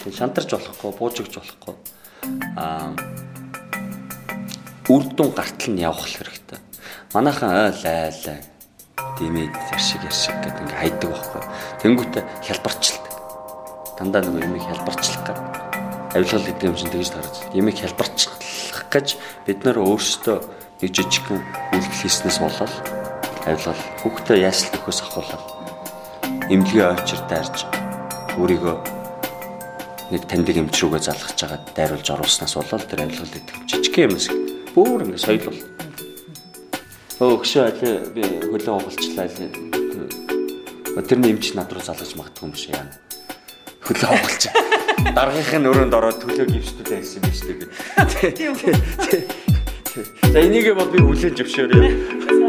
Тэг шантарч болохгүй, буужигч болохгүй. Аа үрдүн гартал нь явах хэрэгтэй. Манайхан ойл айлаа димэд яршиг яршиг гэдэг ингээ хайдаг байхгүй. Тэнгүүтээ хялбарчилдаг. Дандаа нэг юм хялбарчлах гэх. Авилгал гэдэг юм чинь тэгж тарж. Ямиг хялбарчлах гэж бид нар өөрсдөө нэг жижигхэн үйлдэл хийснээс болоод авилгал хүүхдээ ясал төхөөс ахуулаад эмнэлгийн ойчир дайрж өөрийгөө нэг таньдаг эмч рүүгээ залгаж байгаа дайруулж оруулснаас болоод тэр авилгал гэдэг жижигхэн юмс бүр ингэ соёл бол. Өөгшөө аль би хөлөө угалчлаа аль тэрний эмч над руу залгаж магтгүй юм шиг яана. Хөлөө угалч. Даргийнхын өрөөнд ороод төлөө гівчтүүд байсан юм биш үү. За энийг бол би хүлээж зөвшөөрье.